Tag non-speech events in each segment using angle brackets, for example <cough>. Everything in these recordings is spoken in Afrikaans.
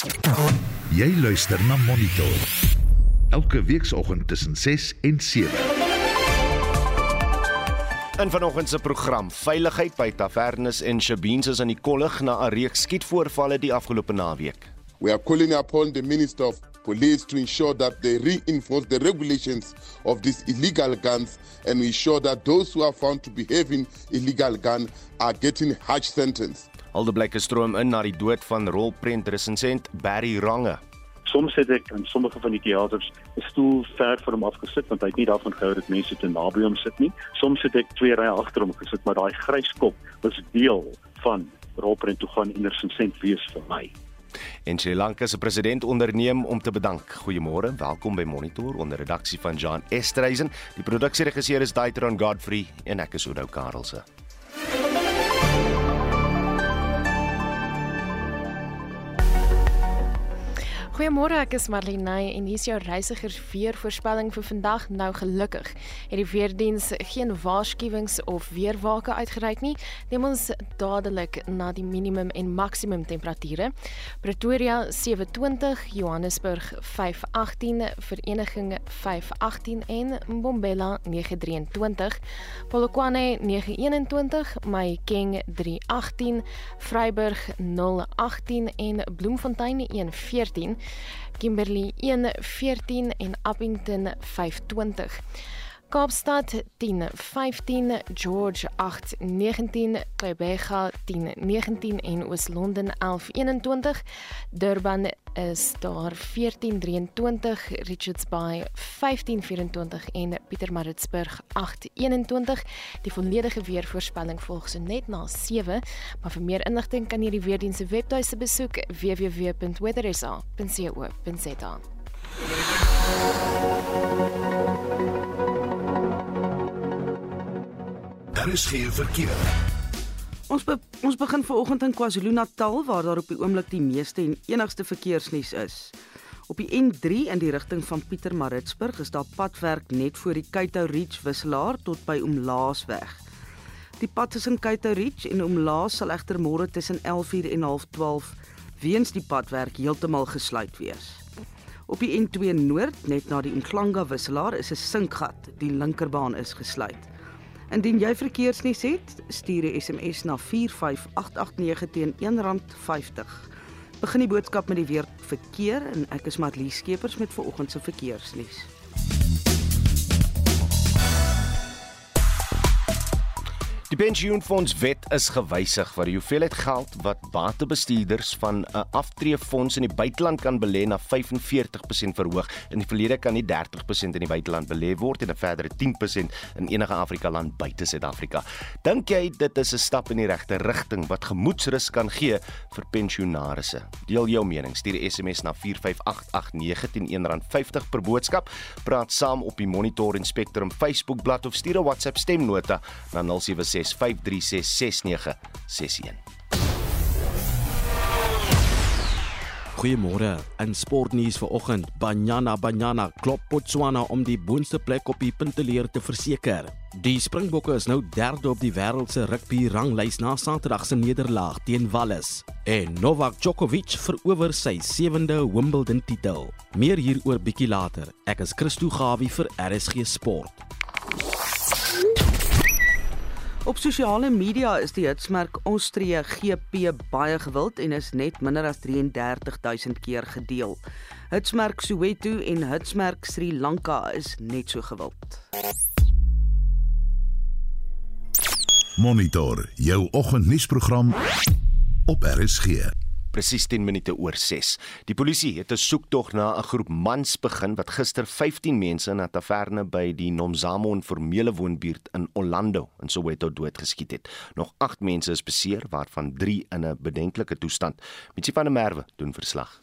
Jy luister na Monitor. Elke weekoggend tussen 6 en 7. In vanoggend se program Veiligheid by Tavernes en Shabins is aan die kollig na 'n reeks skietvoorvalle die afgelope naweek. We are calling upon the Minister of Police to ensure that they reinforce the regulations of these illegal guns and ensure that those who are found to be having illegal gun are getting harsh sentence. Alde blyke stroom in na die dood van rolprent resensent Barry Range. Soms het ek in sommige van die teaters 'n stoel ver vir hom afgesit want hy het nie daarvan gehou dat mense te naby hom sit nie. Soms het ek twee rye agter hom gesit, maar daai grys kop was deel van rolprent toe gaan indersensent wees vir my. En Sri Lanka se president onderneem om te bedank. Goeiemôre, welkom by Monitor onder redaksie van John Estreisen. Die produksieregisseur is Daitron Godfrey en ek is Oudo Karelse. Goeiemôre, ek is Marlene en hier is jou reisigers weer voorspelling vir vandag. Nou gelukkig het die weerdiens geen waarskuwings of weerwake uitgereik nie. Neem ons dadelik na die minimum en maksimum temperature. Pretoria 27, Johannesburg 518, Vereniging 518 en Mbombela 923, Polokwane 921, Mahikeng 318, Vryburg 018 en Bloemfontein 114. Kimberley 114 en Appington 520. Kaapstad 1015, George 819, Kebega 1019 en Oos-London 1121. Durban is daar 1423, Richards Bay 1524 en Pietermaritzburg 821. Die volledige weervoorspelling volg so net na 7, maar vir meer inligting kan jy die weerdiens se webtuiste besoek www.weatherisa.co.za. Daar is geen verkeer. Ons be ons begin vanoggend in KwaZulu-Natal waar daar op die oomblik die meeste en enigste verkeersnuus is. Op die N3 in die rigting van Pietermaritzburg is daar padwerk net voor die Keitou Ridge wisselaar tot by Omlaasweg. Die pad tussen Keitou Ridge en Omlaas sal egter môre tussen 11:00 en 12:30 weens die padwerk heeltemal gesluit wees. Op die N2 Noord net na die Umhlanga wisselaar is 'n sinkgat. Die linkerbaan is gesluit. Indien jy verkeersnuus het, stuur 'n SMS na 45889 teen R1.50. Begin die boodskap met die weer verkeer en ek is Matlie Skeepers met vanoggend se verkeersnuus. Die pensioenfondswet is gewysig wat die hoeveelheid geld wat batebestuurders van 'n aftreefonds in die buiteland kan belê na 45% verhoog. In die verlede kan nie 30% in die buiteland belê word en 'n verdere 10% in enige Afrika land buite Suid-Afrika. Dink jy dit is 'n stap in die regte rigting wat gemoedsrus kan gee vir pensionaarsse? Deel jou mening. Stuur 'n SMS na 45889 teen R1.50 per boodskap. Praat saam op die Monitor en Spectrum Facebookblad of stuur 'n WhatsApp stemnota na 076 5366961. Goeiemôre. In sportnuus vanoggend, Banyana Banyana klop Botswana om die boonste plek op die punteleer te verseker. Die Springbokke is nou derde op die wêreld se rugby ranglys na Saterdag se nederlaag teen Wallis. En Novak Djokovic verower sy 7de Wimbledon titel. Meer hieroor bietjie later. Ek is Christo Gawie vir RSG Sport. Op sosiale media is die hitsmerk Austrië GP baie gewild en is net minder as 33000 keer gedeel. Hitsmerk Soweto en hitsmerk Sri Lanka is net so gewild. Monitor jou oggendnuusprogram op RSG. Presies 10 minute oor 6. Die polisie het 'n soektog na 'n groep mans begin wat gister 15 mense in 'n taverne by die Nomzamo informele woonbuurt in Orlando in Soweto doodgeskiet het. Nog 8 mense is beseer, waarvan 3 in 'n bedenklike toestand. Mitsi van der Merwe doen verslag.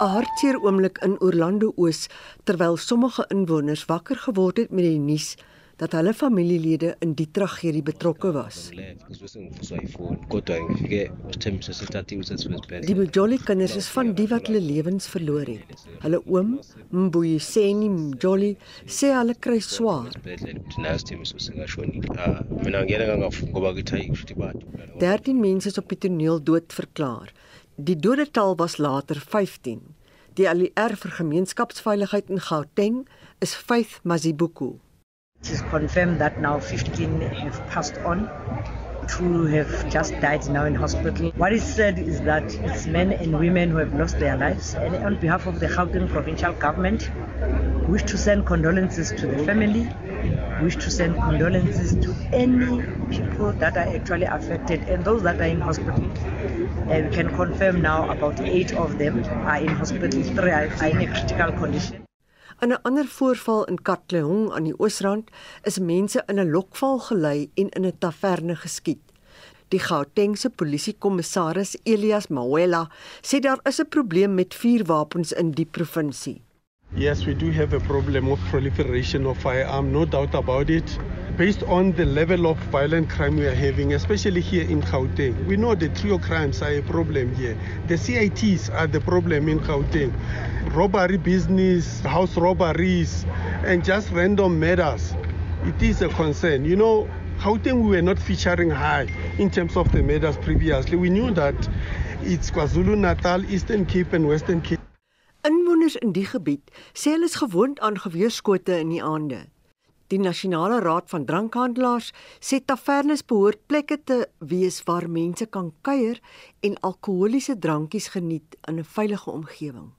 'n Hartseer oomblik in Orlando Oos terwyl sommige inwoners wakker geword het met die nuus dat hulle familielede in die tragedie betrokke was. Die Mjoli kinders is van die wat hulle lewens verloor het. Hulle oom, Mbuyiseni Mjoli, sê hulle kry swaar. 13 mense is op die toneel dood verklaar. Die dodetal was later 15. Die ALR vir gemeenskapsveiligheid in Gauteng is Faith Mazibuku. It is confirmed that now 15 have passed on. Two have just died now in hospital. What is said is that it's men and women who have lost their lives. And on behalf of the Gauteng provincial government, wish to send condolences to the family. Wish to send condolences to any people that are actually affected and those that are in hospital. Uh, we can confirm now about eight of them are in hospital. Three are in a critical condition. In 'n ander voorval in Katlehong aan die Oosrand is mense in 'n lokval gelei en in 'n taverne geskiet. Die Gautengse polisiekommissaris Elias Mawela sê daar is 'n probleem met vuurwapens in die provinsie. Yes, we do have a problem of proliferation of firearm, no doubt about it. Based on the level of violent crime we are having, especially here in Gauteng, we know the trio crimes are a problem here. The CITs are the problem in Gauteng. Robbery business, house robberies, and just random murders. It is a concern. You know, Gauteng we were not featuring high in terms of the murders previously. We knew that it's KwaZulu-Natal, Eastern Cape and Western Cape. Inwoners in die gebied sê hulle is gewoond aan geweerskote in die aande. Die Nasionale Raad van Drankhandelaars sê tavernes behoort plekke te wees waar mense kan kuier en alkoholiese drankies geniet in 'n veilige omgewing.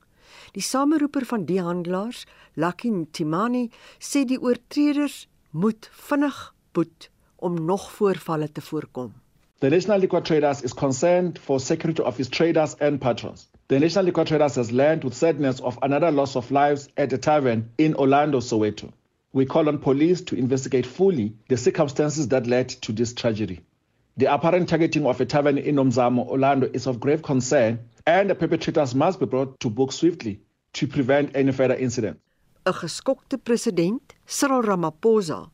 Die sameroeper van die handelaars, Lucky Timani, sê die oortreders moet vinnig boet om nog voorvalle te voorkom. The National Liquor Traders is concerned for security of its traders and patrons. The National Liquor Traders has learned with sadness of another loss of lives at a tavern in Orlando, Soweto. We call on police to investigate fully the circumstances that led to this tragedy. The apparent targeting of a tavern in Nomzamo, Orlando is of grave concern and the perpetrators must be brought to book swiftly to prevent any further incident. 'n Geskokte president, Cyril Ramaphosa,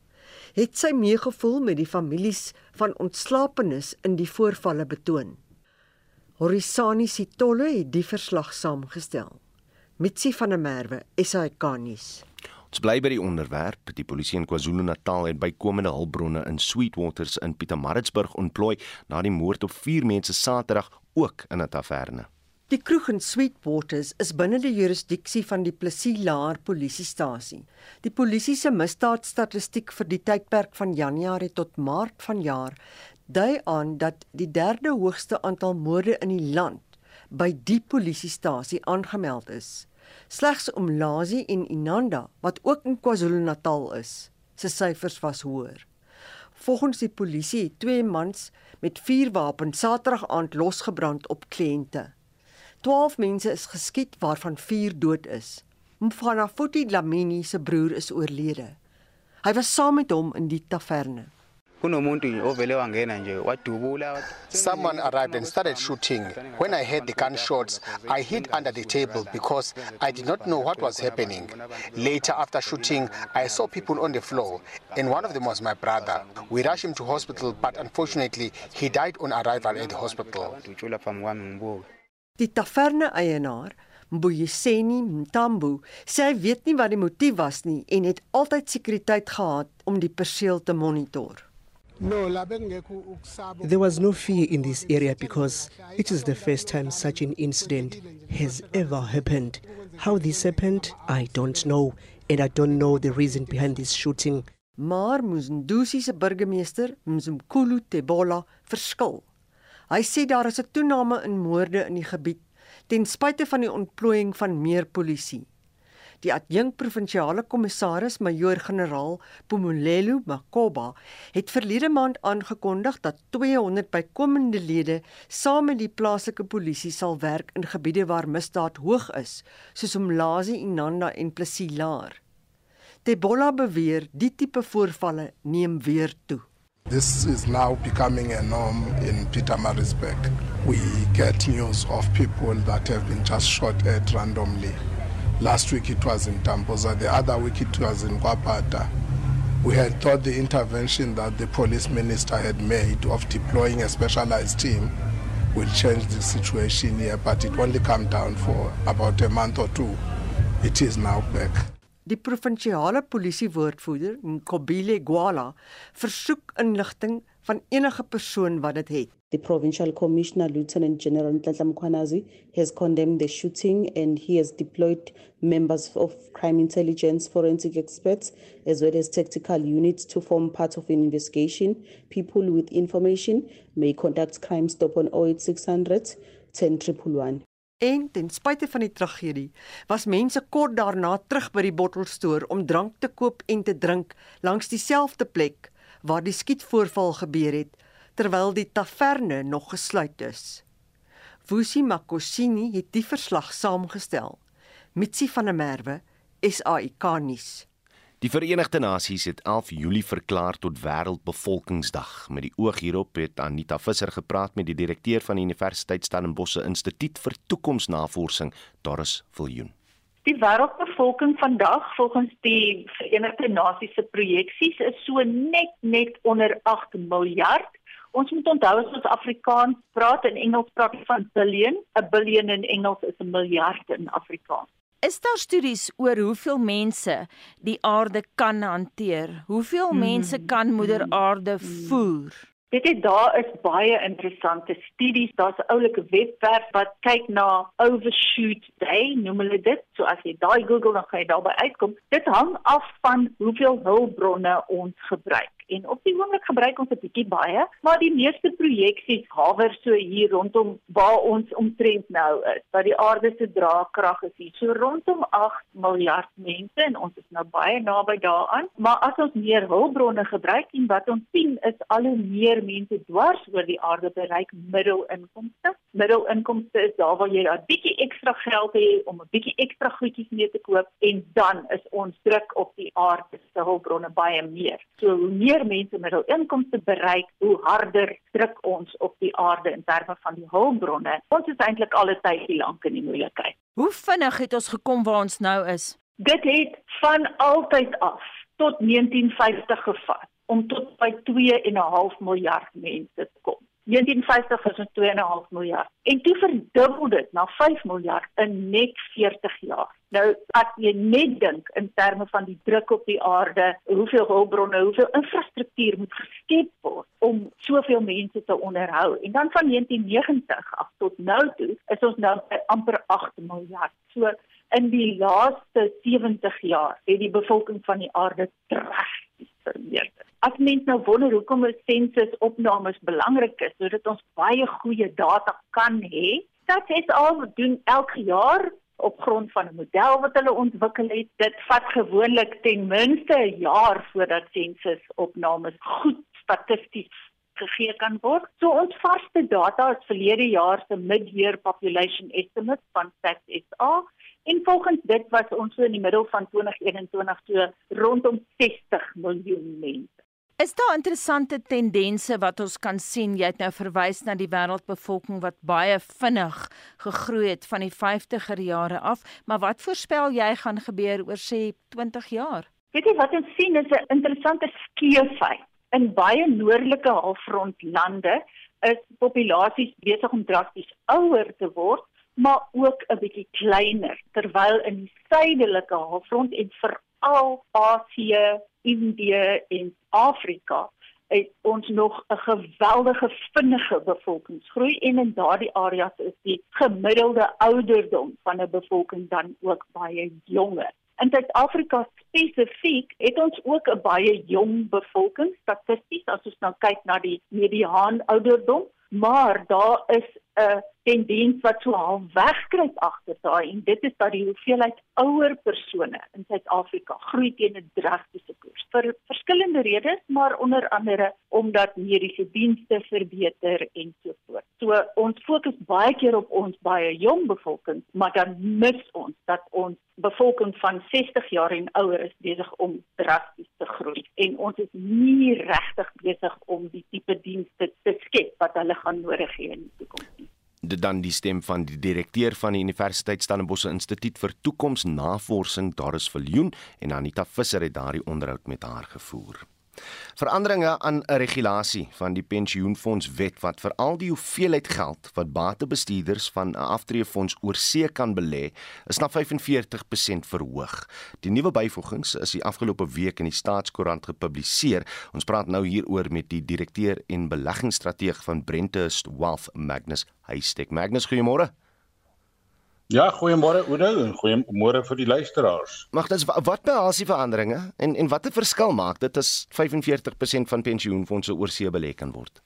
het sy meegevoel met die families van ontslapenes in die voorvalle betoon. Horisani Sitolle het die verslag saamgestel. Mitsi van der Merwe, SAK-nuus. Ons bly by die onderwerp. Die polisie in KwaZulu-Natal het bykomende hulpbronne in Sweetwaters in Pietermaritzburg ontplooi na die moord op 4 mense Saterdag ook in 'n taverne. Die kroeg in Sweetwaters is binne die jurisdiksie van die Plessis Laar polisiestasie. Die polisie se misdaadstatistiek vir die tydperk van Januarie tot Maart vanjaar dui aan dat die derde hoogste aantal moorde in die land by die polisiestasie aangemeld is. Slegs Umlazi en Inanda, wat ook in KwaZulu-Natal is, se syfers was hoër. Volgens die polisie het twee mans met vuurwapens Saterdag aand losgebrand op kliënte. 12 mense is geskiet waarvan 4 dood is. Mfana Futi Dlamini se broer is oorlede. Hy was saam met hom in die taverne. Someone arrived and started shooting. When I heard the gunshots, I hid under the table because I did not know what was happening. Later, after shooting, I saw people on the floor, and one of them was my brother. We rushed him to hospital, but unfortunately, he died on arrival at the hospital. Die taverne eienaar, Mbuyiseni Mtambo, sê hy weet nie wat die motief was nie en het altyd sekuriteit gehad om die perseel te monitor. There was no fear in this area because it is the first time such an incident has ever happened. How this happened, I don't know, and I don't know the reason behind this shooting. Maar Mzundusi se burgemeester, Mzumkulu Tebola, verskil. Hy sê daar is 'n toename in moorde in die gebied ten spyte van die ontplooiing van meer polisie. Die adjunk provinsiale kommissaris majoor-generaal Pumulelo Makoba het verlede maand aangekondig dat 200 bykomende lede saam met die plaaslike polisie sal werk in gebiede waar misdaad hoog is, soos Umlazi, Inanda en Plesilaar. Tebola beweer die tipe voorvalle neem weer toe. This is now becoming a norm in Pietermaritzburg. We get news of people that have been just shot at randomly. Last week it was in Tamboza, the other week it was in Kwapata. We had thought the intervention that the police minister had made of deploying a specialized team will change the situation here, but it only came down for about a month or two. It is now back. Die provinsiale polisiewoordvoerder, Nkobile Gwala, versoek inligting van enige persoon wat dit het. The provincial commissioner, Lieutenant General Ntlatla Mkhwanazi, has condemned the shooting and he has deployed members of crime intelligence, forensic experts, as well as tactical units to form part of an investigation. People with information may contact Crime Stop on 08600 10111. En ten spyte van die tragedie, was mense kort daarna terug by die bottelstoer om drank te koop en te drink langs dieselfde plek waar die skietvoorval gebeur het terwyl die taverne nog gesluit is. Wusi Makosini het die verslag saamgestel. Mitsi van der Merwe, SAIK nuus. Die Verenigde Nasies het 11 Julie verklaar tot Wêreldbevolkingsdag. Met die oog hierop het Anita Visser gepraat met die direkteur van die Universiteit Stellenbosch Instituut vir Toekomsnavorsing, Doris Viljoen. Die wêreldbevolking vandag volgens die Verenigde Nasies se projeksies is so net net onder 8 miljard. Ons moet onthou as ons Afrikaans praat en Engels praat van billion, 'n billion in Engels is 'n miljard in Afrikaans. Is daar studies oor hoeveel mense die aarde kan hanteer? Hoeveel hmm. mense kan moeder aarde voer? Dit is daar is baie interessante studies. Daar's 'n oulike webwerf wat kyk na overshoot day, noem hulle dit. So as jy daai Google dan gaan jy daarby uitkom. Dit hang af van hoeveel hulpbronne ons gebruik en op die oomblik gebruik ons 'n bietjie baie, maar die meeste projeksies hawer so hier rondom waar ons omtrent nou is. Dat die aarde se draagkrag is hier so rondom 8 miljard mense en ons is nou baie naby daaraan. Maar as ons meer hulpbronne gebruik en wat ons sien is al hoe meer mense dwars oor die aarde bereik middelinkomste. Middelinkomste is daar waar jy 'n bietjie ekstra geld het om 'n bietjie ekstra goedjies mee te koop en dan is ons druk op die aarde se hulpbronne baie meer. So hoe meer meer mense middelinkomste bereik, hoe harder druk ons op die aarde in terme van die hulpbronne. Ons is eintlik al 'n tydjie lank in die moeilikheid. Hoe vinnig het ons gekom waar ons nou is? Dit het van altyd af tot 1950 gevat om tot by 2.5 miljard mense te kom. 1950 was dit 2.5 miljard en toe verdubbel dit na 5 miljard in net 40 jaar. Nou as jy net dink in terme van die druk op die aarde, hoeveel hulpbronne, hoeveel infrastruktuur moet geskep word om soveel mense te onderhou. En dan van 1990 af tot nou toe is ons nou by amper 8 miljard. So in die laaste 70 jaar het die bevolking van die aarde drasties As mens nou wonder hoekom 'n sensus opnames belangrik is, sodat ons baie goeie data kan hê, het al doen elke jaar op grond van 'n model wat hulle ontwikkel het. Dit vat gewoonlik ten minste 'n jaar voordat sensusopnames goed statisties gegee kan word. So ons vaste data is verlede jaar se mid-year population estimate van StatsSA en volgens dit was ons so in die middel van 2021 so rondom 60 miljoen mense. Is daar interessante tendense wat ons kan sien? Jy het nou verwys na die wêreldbevolking wat baie vinnig gegroei het van die 50er jare af, maar wat voorspel jy gaan gebeur oor sê 20 jaar? Weet jy wat ons sien is 'n interessante skeefheid. In baie noordelike halfrondlande is populasies besig om drasties ouer te word, maar ook 'n bietjie kleiner, terwyl in die suidelike halfrond en veral Asië Indië en Afrika het ons nog 'n geweldige vinnige bevolkingsgroei en in daardie areas is die gemiddelde ouderdom van 'n bevolking dan ook baie jonger. In Suid-Afrika spesifiek het ons ook 'n baie jong bevolking statisties as ons nou kyk na die mediaan ouderdom, maar daar is 'n tendens wat so half wegkruip agter daai en dit is dat die hoeveelheid ouer persone in Suid-Afrika groei teen 'n drastiese koers vir verskillende redes maar onder andere omdat mediese dienste verbeter en so voort. So ons fokus baie keer op ons baie jong bevolking, maar dan mis ons dat ons bevolking van 60 jaar en ouer is besig om drasties te groei en ons is nie regtig besig om die tipe dienste te skep wat hulle gaan nodig hê in die toekoms nie. Dit dan die stem van die direkteur van die Universiteit Stellenbosch Instituut vir Toekomsnavorsing, Doris Viljoen en Anita Visser het daardie onderhoud met haar gevoer. Veranderinge aan 'n regulasie van die pensioenfondswet wat vir al die hoeveelheid geld wat batebestuurders van 'n aftreefonds oor see kan belê, is na 45% verhoog. Die nuwe byvoegings is die afgelope week in die Staatskoerant gepubliseer. Ons praat nou hieroor met die direkteur en beleggingsstrateeg van Brentest Wealth Magnus Heistek. Magnus, goeiemôre. Ja, goeiemôre Oudo en goeiemôre vir die luisteraars. Mag dit wat behels die veranderinge en en watter verskil maak dit as 45% van pensioenfonde oorsee belê kan word?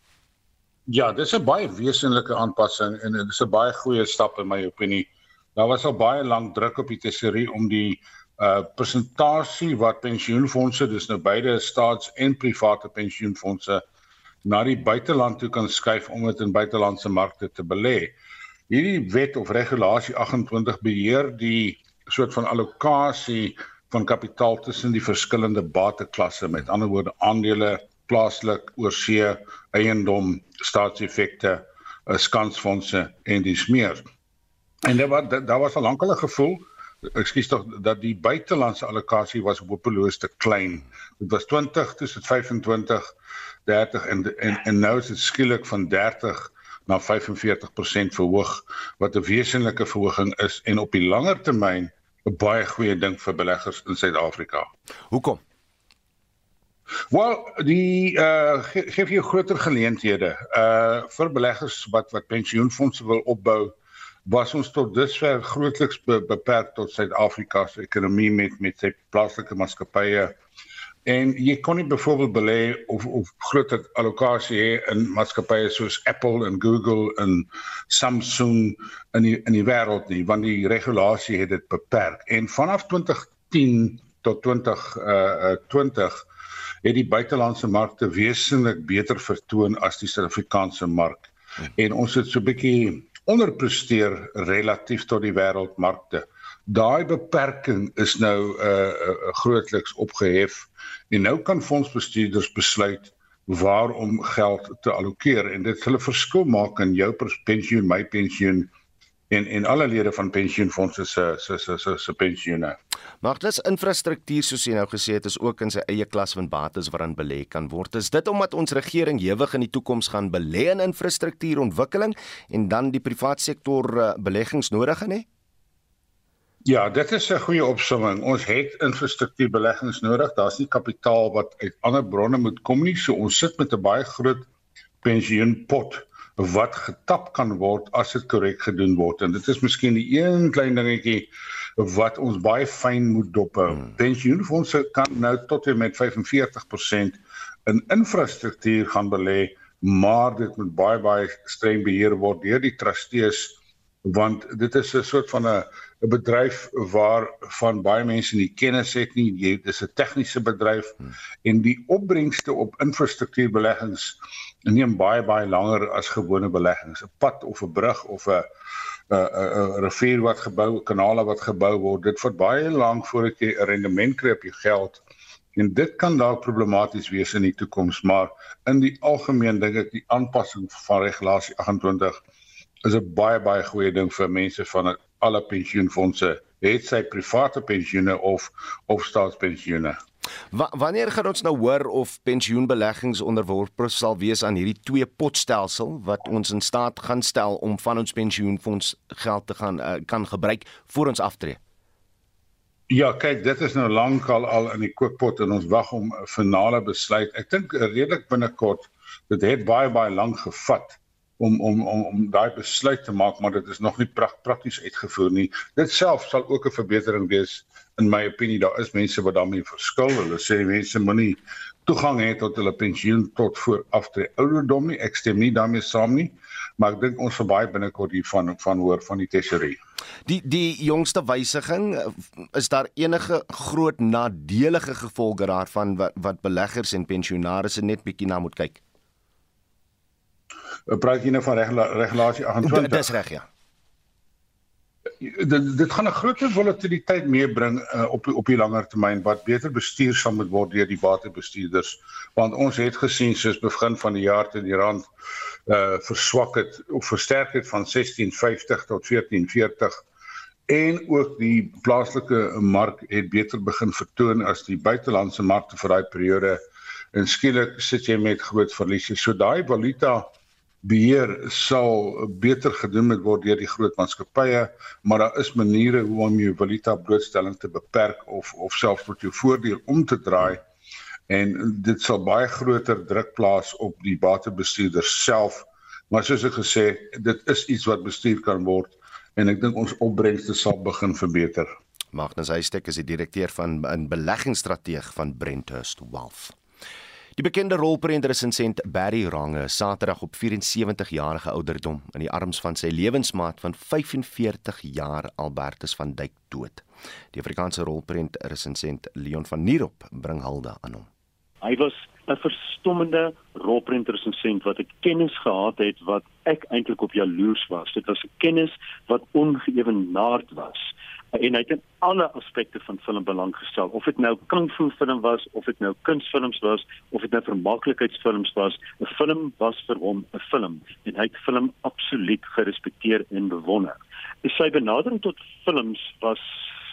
Ja, dis 'n baie wesenlike aanpassing en dit is 'n baie goeie stap in my opinie. Daar was al baie lank druk op die tesorie om die uh persentasie wat pensioenfonde, dis nou beide staats- en private pensioenfonde na die buiteland toe kan skuif om dit in buitelandse markte te belê. Hierdie wet of regulasie 28 beheer die soort van allocasie van kapitaal tussen die verskillende bateklasse met ander woorde aandele plaaslik oorsee eiendom staatseffekte eh, skansfondse en dis meer. En daar was daar was al lank al 'n gevoel ekskuus tog dat die buitelandse allocasie was hopeloos te klein. Dit was 20 dis dit 25 30 en en en nou is dit skielik van 30 na 45% verhoog wat 'n wesenlike verhoging is en op die langer termyn 'n baie goeie ding vir beleggers in Suid-Afrika. Hoekom? Wel, die uh ge gee vir jou groter geleenthede. Uh vir beleggers wat wat pensioenfonde wil opbou, was ons tot dusver grootliks be, beperk tot Suid-Afrika se ekonomie met met sy plaaslike maatskappye En jy kon nie byvoorbeeld belê of of groot allocasie hê in maatskappye soos Apple en Google en Samsung in die in die wêreld nie, want die regulasie het dit beperk. En vanaf 2010 tot 20 uh 20 het die buitelandse markte wesentlik beter vertoon as die Suid-Afrikaanse mark. En ons het so 'n bietjie onderpresteer relatief tot die wêreldmarkte daai beperking is nou uh, uh grootliks opgehef en nou kan fondsbestuurders besluit waar om geld te allokeer en dit sal 'n verskil maak in jou pensioen, my pensioen en en alle lede van pensioenfondse se se se se se pensioene. Dis infrastruktuur soos jy nou gesê het is ook in sy eie klas van bates waarin belê kan word. Is dit omdat ons regering ewig in die toekoms gaan belê in infrastruktuurontwikkeling en dan die private sektor uh, beleggings nodig gaan hê? Ja, dit is 'n goeie opsomming. Ons het infrastruktuurbeleggings nodig. Daar's nie kapitaal wat uit ander bronne moet kom nie. So ons sit met 'n baie groot pensioenpot wat getap kan word as dit korrek gedoen word. En dit is miskien die een klein dingetjie wat ons baie fyn moet dophou. Hmm. Pensioenfondse kan nou tot en met 45% in infrastruktuur gaan belê, maar dit moet baie baie streng beheer word deur die trustees want dit is 'n soort van 'n 'n bedryf waar van baie mense nie kennis het nie. Dit is 'n tegniese bedryf hmm. en die opbrengste op infrastruktuurbeleggings neem baie baie langer as gewone beleggings. 'n Pad of 'n brug of 'n 'n 'n rivier wat gebou, kanale wat gebou word, dit vat baie lank voordat jy 'n rendement kry op jou geld. En dit kan dalk problematies wees in die toekoms, maar in die algemeen dink ek die aanpassing van regulasie 28 is 'n baie baie goeie ding vir mense van alle pensioenfondse, het sy private pensioene of of staatspensioene. Wa wanneer gaan ons nou hoor of pensioenbeleggings onderworpe sal wees aan hierdie twee potstelsel wat ons in staat gaan stel om van ons pensioenfonds geld te gaan uh, kan gebruik voor ons aftree? Ja, kyk, dit is nou lankal al in die kookpot en ons wag om 'n finale besluit. Ek dink redelik binnekort. Dit het baie baie lank gevat om om om om daai besluit te maak maar dit is nog nie prakties uitgevoer nie. Dit self sal ook 'n verbetering wees in my opinie. Daar is mense wat daarmee verskil. Hulle sê mense moenie toegang hê tot hulle pensioen tot voor aftree ouderdom nie. Ek stem nie daarmee saam nie, maar ek dink ons sal baie binnekort hiervan van hoor van die tesorie. Die die jongste wysiging is daar enige groot nadelige gevolge daarvan wat wat beleggers en pensionaars net bietjie na moet kyk praat jy nou van regula regulasie 28? Dis reg ja. dit dit gaan 'n groot volatiliteit meebring uh, op op die langer termyn wat beter bestuur sal moet word deur die batebestuurders want ons het gesien soos begin van die jaar toe die rand uh verswak het of versterk het van 16.50 tot 14.40 en ook die plaaslike mark het beter begin vertoon as die buitelandse markte vir daai periode en skielik sit jy met groot verliese so daai valuta beheer sal beter gedoen moet word deur die groot maatskappye, maar daar is maniere hoe om jou valuta blootstelling te beperk of of selfs tot jou voordeel om te draai en dit sal baie groter druk plaas op die batebestuurders self. Maar soos ek gesê, dit is iets wat bestuur kan word en ek dink ons opbrengste sal begin verbeter. Magnus Huystek is die direkteur van 'n beleggingsstrateeg van Brenthurst Wealth. Die bekende rolprentresensent Barry Range Saterdag op 74 jarige ouderdom in die arms van sy lewensmaat van 45 jaar Albertus van Dyk dood. Die Afrikaanse rolprentresensent Leon van Nierop bring hulde aan hom. Hy was 'n verstommende rolprentresensent wat ek kennis gehad het wat ek eintlik op jaloers was. Dit was 'n kennis wat ongeëwenaard was en hy het in alle aspekte van film belang gestel. Of dit nou kung fu film was of dit nou kunsfilms was of dit nou vermaaklikheidsfilms was 'n film was vir hom 'n film. En hy het film absoluut gerespekteer en bewonder. Sy benadering tot films was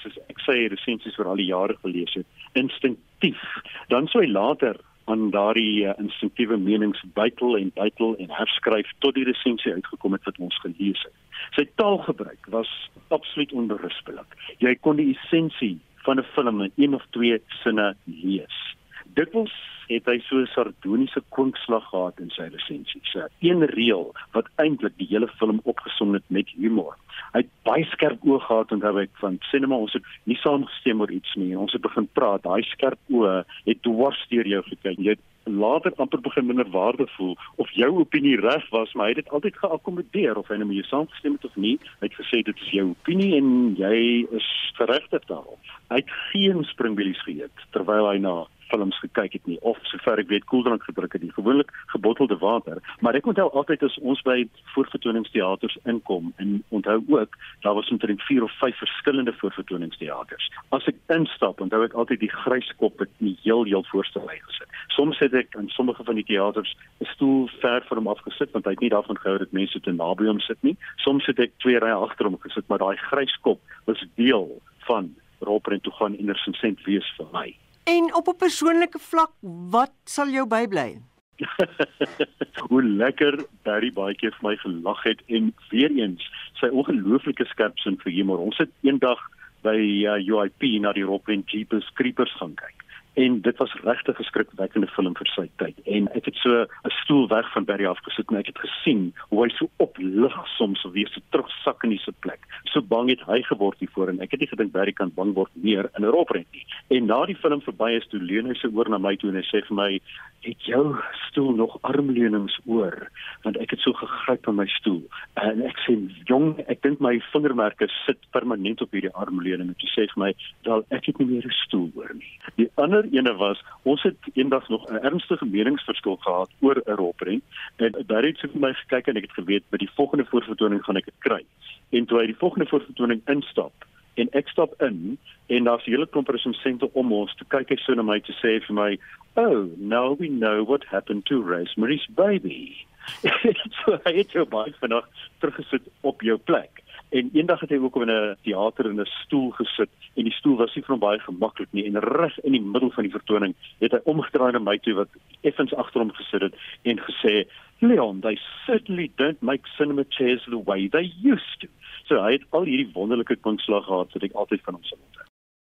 soos ek sê resensies vir al die jare gelees het instinktief. Dan sou hy later aan daardie uh, instinktiewe menings bytel en bytel en herskryf tot die resensie uitgekom het wat ons gelees het. Sy taalgebruik was absoluut onberispelik. Jy kon die essensie van 'n film in een of twee sinne lees. Dikwels het hy so 'n sardoniese kwinkslag gehad in sy resensies. Een reël wat eintlik die hele film opgesom het met humor. Hy het baie skerp oë gehad en daarbey van sinema ons het nie saamgestem oor iets nie. Ons het begin praat. Daai skerp oë het dwars deur jou gekyk. Jy het later amper begin minder waarde voel of jou opinie reg was, maar hy het dit altyd geakkommodeer of hy nou mee saamgestem het of nie. Hy het gesê dit is jou opinie en jy is geregtig daarop. Hy het geen springbilies geëet terwyl hy na films gekyk het nie of sover ek weet koeldrank gedruk het nie. Gewoonlik gebottelde water. Maar ek onthou altyd as ons by voorvertoningsteaters inkom en onthou ook daar was omtrent 4 of 5 verskillende voorvertoningsteaters. As ek instap onthou ek altyd die grys kop wat nie heel heel voorste ry gesit. Soms het ek in sommige van die teaters 'n stoel ver van hom afgesit want hy het nie daarvan gehou dat mense te naby hom sit nie. Soms het ek twee rye agter hom gesit maar daai grys kop was deel van rolprent toe gaan indersensent wees vir my. En op 'n persoonlike vlak, wat sal jou bybly? <laughs> Hoe lekker Barry baie keer vir my gelag het en weer eens sy ongelooflike skerp sin vir humor. Ons het eendag by uh, UIP na die Rock and Jeepers Creepers gaan kyk en dit was regtig 'n skrikwekkende film vir sy tyd. En ek het so 'n stoel weg van Barry afgesit en ek het gesien hoe hy so oplig soms weer so terugsak in sy plek so bang het hy geword hiervoor en ek het nie gedink Barry kan bang word meer in 'n roprent nie. En na die film verby is toe leun hy sy oor na my toe en hy sê vir my het jou stoel nog armleunings oor? Want ek het so gegryp aan my stoel. En ek sê jong ek dink my vingermerke sit permanent op hierdie armleuning. En hy sê vir my wel ek het nie meer 'n stoel oor nie. Die ander ene was ons het eendag nog 'n ernstige meningsverskil gehad oor 'n rolprent en Barry het vir my gekyk en ek het geweet by die volgende voorvertoning gaan ek dit kry. En toe hy die volgende voorvertoning instap en ek stap in en daar's 'n hele klomp resensente om ons te kyk hy so na my te sê vir my, "Oh, now we know what happened to Rosemary's baby." <laughs> so hy het jou baie vinnig teruggesit op jou plek. En eendag het hy ook in 'n teater in 'n stoel gesit en die stoel was nie hom baie gemaklik nie en reg in die middel van die vertoning het hy omgedraai na my toe wat effens agter hom gesit het en gesê Leon they certainly don't make cinema chairs the way they used to. So hy het al hierdie wonderlike kwinkslag gehad wat ek altyd van hom sal onthou.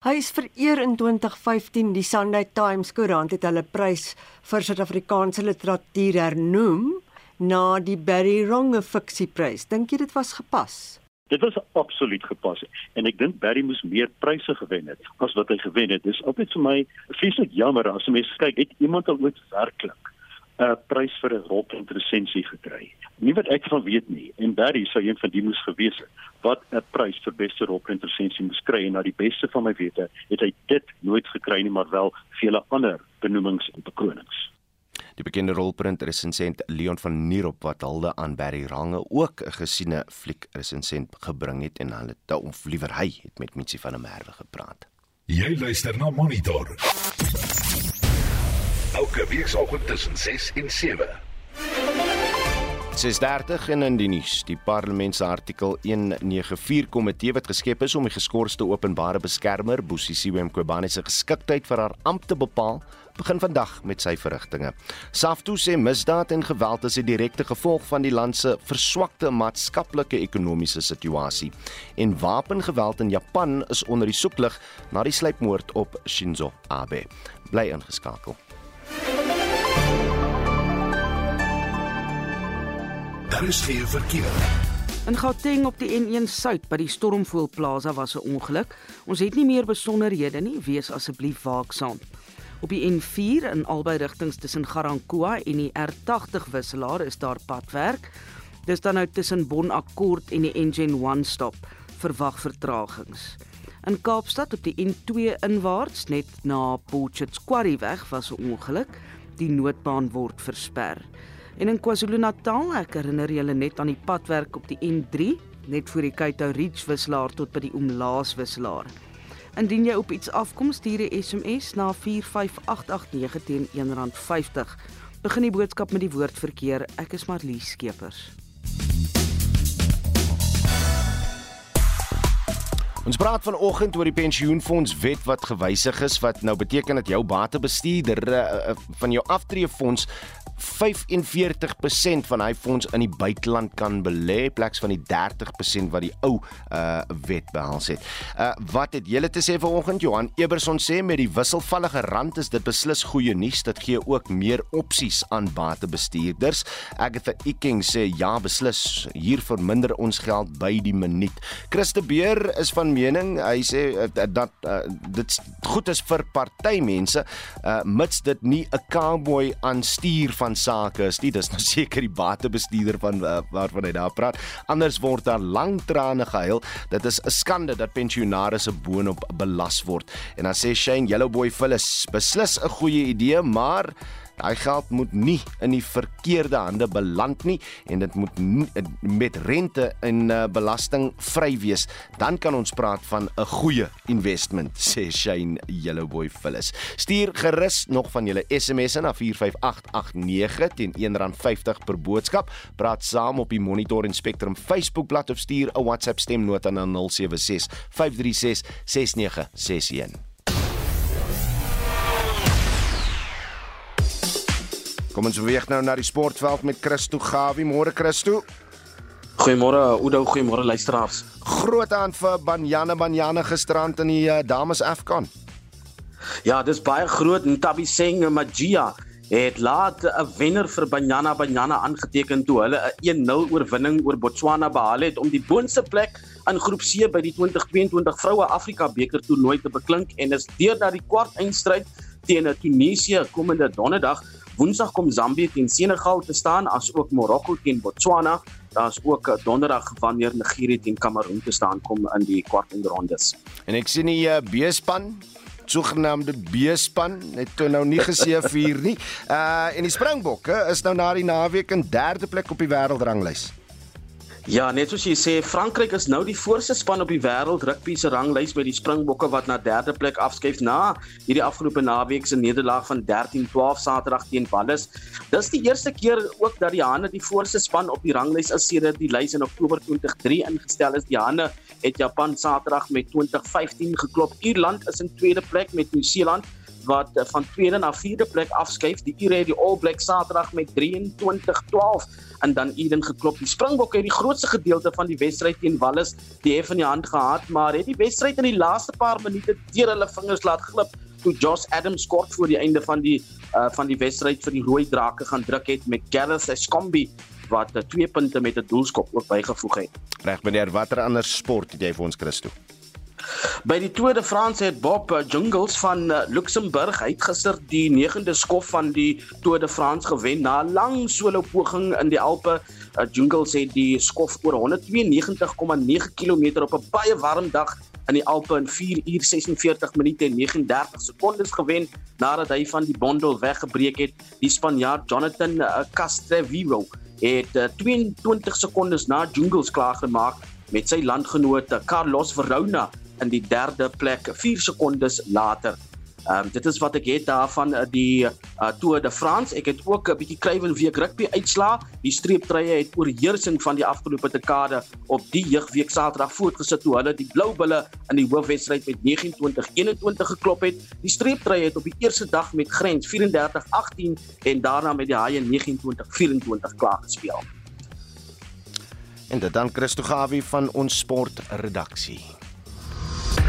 Hy is vereer in 2015 die Sunday Times koerant het hulle prys vir Suid-Afrikaanse literatuur hernoem na die Barry Ronge fiksieprys. Dink jy dit was gepas? Dit was absoluut gepas en ek dink Barry moes meer pryse gewen het as wat hy gewen het. Dis altyd vir my vreeslik jammer as 'n mens kyk het iemand al ooit werklik 'n prys vir 'n rolprentresensie gekry. Nie wat ek van weet nie en Barry sou een van die moes gewees het wat 'n prys vir beste rolprentresensie moes kry en na die beste van my wete het hy dit nooit gekry nie maar wel vele ander benoemings en bekronings. Die bekende rolprent resensent Leon van Nierop wat hulde aan Barry Range ook 'n gesiene fliek resensent gebring het en hulle het of liewer hy het met Mitsi van der Merwe gepraat. Jy luister na Monitor. Elke weekoggend tussen 6 en 7. 6:30 en in die nuus. Die parlement se artikel 194 komitee wat geskep is om die geskorste openbare beskermer Bosisiwe Mqobane se geskiktheid vir haar ampt te bepaal, begin vandag met sy verrigtinge. Saftu sê misdaad en geweld is 'n direkte gevolg van die land se verswakte maatskaplike ekonomiese situasie. En wapengeweld in Japan is onder die soeklig na die sluipmoord op Shinzo Abe. Bly ingeskakel. Daar is geen verkeer. In Gauteng op die N1 Suid by die Stormvoël Plaza was 'n ongeluk. Ons het nie meer besonderhede nie, wees asseblief waaksaam. Op die N4 in albei rigtings tussen Garankuwa en die R80 wisselaar is daar padwerk. Dis dan nou tussen Bonakkoord en die Engine 1 stop. Verwag vertragings. In Kaapstad op die N2 inwaarts net na Potchefstroom Quarry weg was 'n ongeluk. Die noodbaan word versper. En in KwaZulu-Natal, ek herinner julle net aan die padwerk op die N3 net voor die Kaito Ridge wisselaar tot by die Omlaas wisselaar. Indien jy op iets afkom, stuur 'n SMS na 45889 teen R1.50. Begin die boodskap met die woord verkeer. Ek is Marlies Skeepers. Ons praat vanoggend oor die pensioenfonds wet wat gewysig is wat nou beteken dat jou batebestuurder uh, van jou aftreefonds 45% van hy fonds in die buiteland kan belê pleks van die 30% wat die ou uh wet behels het. Uh wat het julle te sê vanoggend Johan Eberson sê met die wisselvallige rand is dit beslis goeie nuus dit gee ook meer opsies aan batebestuurders. Agatha Eking sê ja beslis hier verminder ons geld by die minuut. Christe Beer is van mening hy sê uh, dat uh, dit goed is vir partymense uh mits dit nie 'n cowboy aan stuur van sake is nie. Dis nou <laughs> seker die batebestuurder van uh, waarvan hy daar praat. Anders word daar lang trane gehuil. Dit is 'n skande dat pensionaars se boonop belas word. En dan sê Shane Yellowboy Phyllis beslis 'n goeie idee maar Daai geld moet nie in die verkeerde hande beland nie en dit moet met rente en uh, belasting vry wees. Dan kan ons praat van 'n goeie investment, <laughs> sê Shane Yellowboy Phyllis. Stuur gerus nog van julle SMS'e na 45889 teen R1.50 per boodskap. Praat saam op die Monitor en Spectrum Facebookblad of stuur 'n WhatsApp stemnota na 076 536 6961. Kom ons beweeg nou na die sportveld met Christo Gawie. Môre Christo. Goeiemôre Oudo, goeiemôre luisteraars. Groot aan vir Banyane Banyane gisterand in die uh, dames Afcon. Ja, dis baie groot. Ntabi Seng Magia het laat 'n wenner vir Banyana Banyana aangeteken toe hulle 'n 1-0 oorwinning oor Botswana behaal het om die boonste plek in groep C by die 2022 Vroue Afrika beker toernooi te beklink en is deur na die kwart eindstryd teen Tunesië komende donderdag Woensdag kom Zambië teen Senegal te staan as ook Marokko teen Botswana. Daar's ook donderdag wanneer Nigerië teen Kameroen te staan kom in die kwartfinalerondes. En ek sien die uh, B-span sogenaamde B-span het toe nou nie geseëvier nie. Uh <laughs> en die Springbokke is nou na die naweek in derde plek op die wêreldranglys. Ja, net soos jy sê, Frankryk is nou die voorste span op die wêreld rugby se ranglys by die Springbokke wat na derde plek afskuif na hierdie afgelope naweek se nederlaag van 13-12 Saterdag teen Wallis. Dis die eerste keer ook dat die Hane die voorste span op die ranglys is sedert die lys in Oktober 2003 ingestel is. Die Hane het Japan Saterdag met 20-15 geklop. Ierland is in tweede plek met Nieu-Seeland wat eh, van tweede na vierde plek afskuif. Die Ire het die All Blacks Saterdag met 23-12 en dan Eden geklop. Die Springbokke het die grootste gedeelte van die wedstryd teen Wallis die hef in die hand gehad, maar het die wedstryd in die laaste paar minute deur hulle vingers laat glip toe Josh Adams kort voor die einde van die uh, van die wedstryd vir die rooi drake gaan druk het met Gareth Escombi wat uh, twee punte met 'n doelskop ook bygevoeg het. Reg meneer, watter ander sport het jy vir ons Christo? By die Tour de France het Bob uh, Jungels van uh, Luxemburg uitgister die 9de skof van die Tour de France gewen na 'n lang solo poging in die Alpe. Uh, Jungels het die skof oor 192,9 km op 'n baie warm dag in die Alpe in 4 uur 46 minute en 39 sekondes gewen nadat hy van die bondel weggebreek het. Die Spanjaard Jonathan Castroviro het uh, 22 sekondes na Jungles klaargemaak met sy landgenoot Carlos Verona in die derde plek 4 sekondes later. Ehm um, dit is wat ek het daarvan uh, die uh, Tour de France. Ek het ook 'n bietjie krywen week rugby uitslaa. Die streeptrye het oorheersing van die afgelope dekade op die jeugweek Saterdag voortgesit toe hulle die Blou Bulle in die hoofwedstryd met 29-21 geklop het. Die streeptrye het op die eerste dag met grens 34-18 en daarna met die Haie 29-24 klaar gespeel. En dit dan Christo Gawie van ons sportredaksie.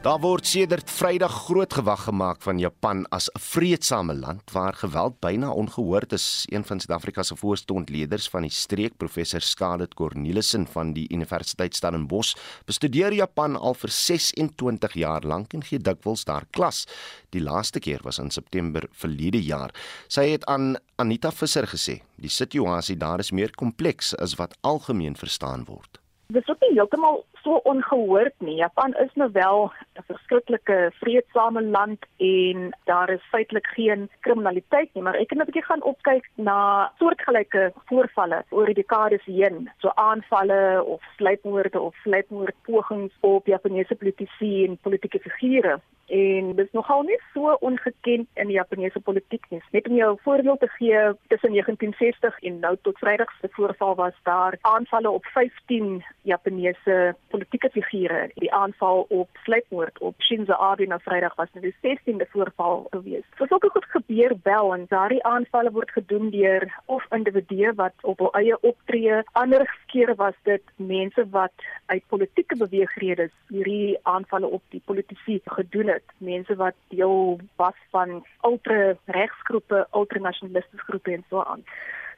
Daar word sedert Vrydag groot gewag gemaak van Japan as 'n vredesame land waar geweld byna ongehoord is. Een van Suid-Afrika se voorste ontleeders van die streek, professor Scarlett Cornelissen van die Universiteit Stellenbosch, bestudeer Japan al vir 26 jaar lank en gee dikwels daar klas. Die laaste keer was in September verlede jaar. Sy het aan Anita Visser gesê, die situasie daar is meer kompleks as wat algemeen verstaan word. Dit is ook nie heeltemal so ongehoord nie. Japan is nou wel 'n verskriklike vredesame land en daar is feitelik geen kriminaliteit nie, maar ek het net 'n bietjie gaan opkyk na soortgelyke voorvalle oor die dekades heen, so aanvalle of sluipmoorde of sluipmoordpogings op Japaneese politici en politieke figure. En dit is nogal nie so ongekend in die Japaneese politiek nie. Net om jou 'n voorbeeld te gee, tussen 1960 en nou tot Vrydag se voorval was daar aanvalle op 15 Japaneese politieke figure. Die aanval op sluipmoord op Shinzo Abe na Vrydag was nou die 16de voorval gewees. So sulke goed gebeur wel en daardie aanvalle word gedoen deur of individue wat op hul eie optree, ander kere was dit mense wat uit politieke beweegredes hierdie aanvalle op die politici gedoen het. Mense wat deel was van ultra regsgroepe, ultranasionalistiese groepe en so aan.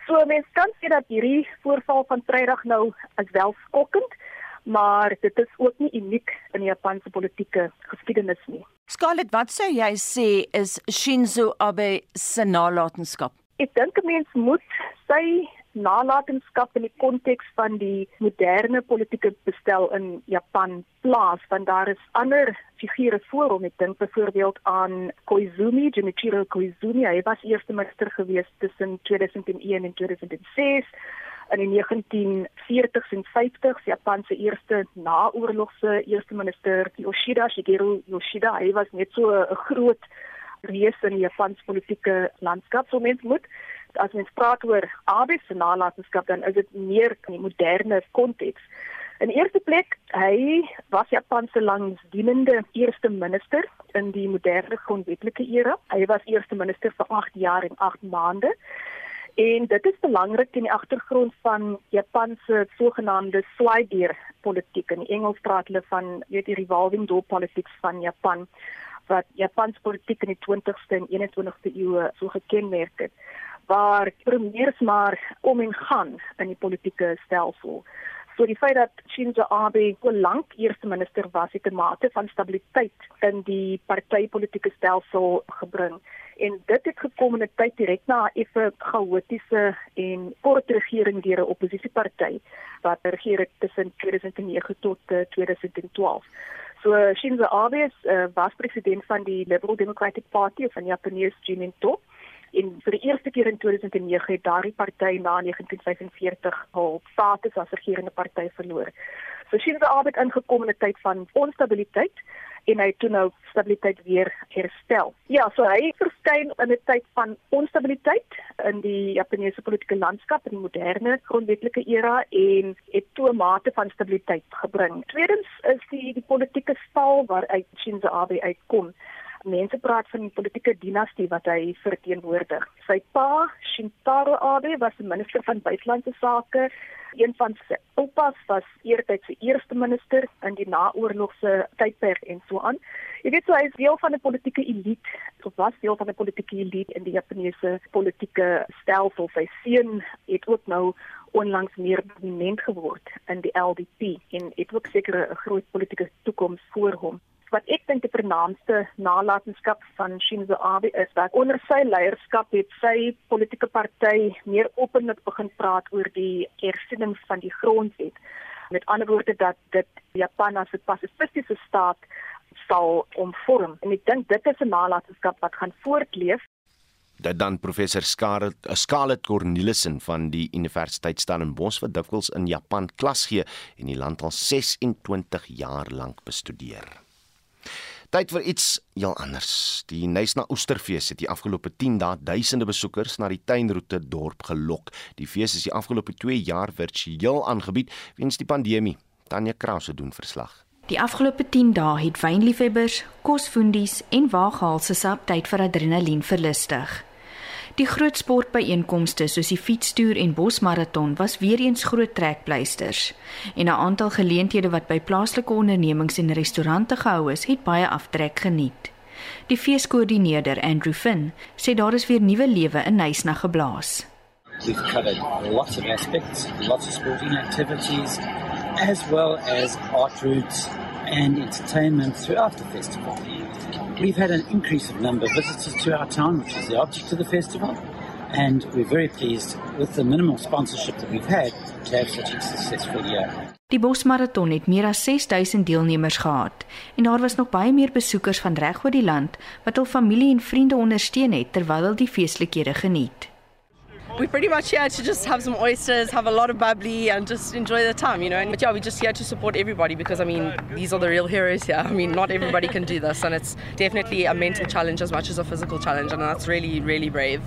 So mense kan sê dat hierdie voorval van Vrydag nou as wel skokkend maar dit is ook nie uniek in die Japanse politieke geskiedenis nie. Scarlett, wat sou jy sê is Shinzo Abe se nalatenskap? Ek dink 'n mens moet sy nalatenskap in die konteks van die moderne politieke bestel in Japan plaas want daar is ander figure voor hom. Ek dink byvoorbeeld aan Koizumi Junichiro Koizumi. Hy was eerste minister gewees tussen 2001 en 2006 in die 1940s en 50s Japan se eerste naoorlogse eerste minister Yoshida Shigeru Yoshida. Hy was net so 'n groot reus in die Japanse politieke landskap. So mens moet as mens praat oor Abe se nalatenskap dan is dit meer in die moderne konteks In eerste plek, hy was Japan se langsdienende eerste minister in die moderne grondwetlike era. Hy was eerste minister vir 8 jaar en 8 maande. En dit is belangrik in die agtergrond van Japan se sogenaamde slide politiek. In Engels praat hulle van weet die revolving door politics van Japan wat Japans politiek in die 20ste en 21ste eeu so gekenmerk het waar premiers maar om en gaan in die politieke stelsel. So die feit dat Shinzo Abe so lank eerste minister was, het 'n mate van stabiliteit in die partytetiese stelsel gebring en dit het gekom in 'n tyd direk na 'n effe chaotiese en kort regering deur 'n oppositieparty wat regeer het tussen 2009 tot 2012. Eh, so Shinzo Abe is, uh, was president van die Liberal Democratic Party van Japanese Juninto en vir die eerste keer in 2009 het daardie party na 1945 hul status as regerende party verloor. So Shinzo Abe het ingekom in 'n tyd van onstabiliteit en hy toe nou stabiliteit weer herstel. Ja, so hy verskyn in 'n tyd van onstabiliteit in die Japaneese politieke landskap in die moderne grondwetlike era en het toe 'n mate van stabiliteit gebring. Tweedens is die die politieke stal waaruit Shinzo Abe uitkom. Mense praat van die politieke dinastie wat hy verteenwoordig. Sy pa, Shintaro Abe, was minister van buitelandse sake Een van sy oupas was eertyds se eerste minister in die naoorlogse tydperk en so aan. Jy weet so hy is deel van 'n politieke elite, of was deel van 'n politieke elite in die Japannese politieke stelsel. Sy seun het ook nou onlangs meer prominent geword in die LDP en het ook seker 'n groot politieke toekoms voor hom wat ek dink die vernaamste nalatenskap van Shinzo Abe is dat onder sy leierskap het sy politieke party meer openlik begin praat oor die hersiening van die grondwet. Met ander woorde dat dit Japan as 'n pasifistiese staat sal omvorm. En ek dink dit is 'n nalatenskap wat gaan voortleef dat dan professor Scarlett Scarlett Cornelissen van die Universiteit Stellenbosch wat dikwels in Japan klas gee en die land al 26 jaar lank bestudeer. Tyd vir iets heel anders. Die Nysna Oesterfees het die afgelope 10 dae duisende besoekers na die tuinroete dorp gelok. Die fees is die afgelope 2 jaar virtueel aangebied weens die pandemie. Tanya Krause doen verslag. Die afgelope 10 dae het wynliefhebbers, kosfoendies en waaghaalse sap tyd vir adrenalien verlustig. Die groot sportbyeenkomste soos die fietstoer en bosmaraton was weer eens groot trekpleisters en 'n aantal geleenthede wat by plaaslike ondernemings en restaurante gehou is, het baie aftrek geniet. Die feeskoördineerder Andrew Finn sê daar is weer nuwe lewe in Nysna geblaas. We've covered lots of aspects, lots of sporting activities as well as art routes and entertainment throughout the festival. We've had an increase of number of visitors to our town, which is the object of the festival, and we're very pleased with the minimal sponsorship that we've had to have such a successful year. Die Bosmaraton het meer as 6000 deelnemers gehad en daar was nog baie meer besoekers van reg oor die land wat hul familie en vriende ondersteun het terwyl hulle die feestelikhede geniet. We pretty much here to just have some oysters, have a lot of bubbly, and just enjoy the time, you know. And but yeah, we're just here to support everybody because I mean, these are the real heroes here. <laughs> I mean, not everybody can do this, and it's definitely a mental challenge as much as a physical challenge, and that's really, really brave.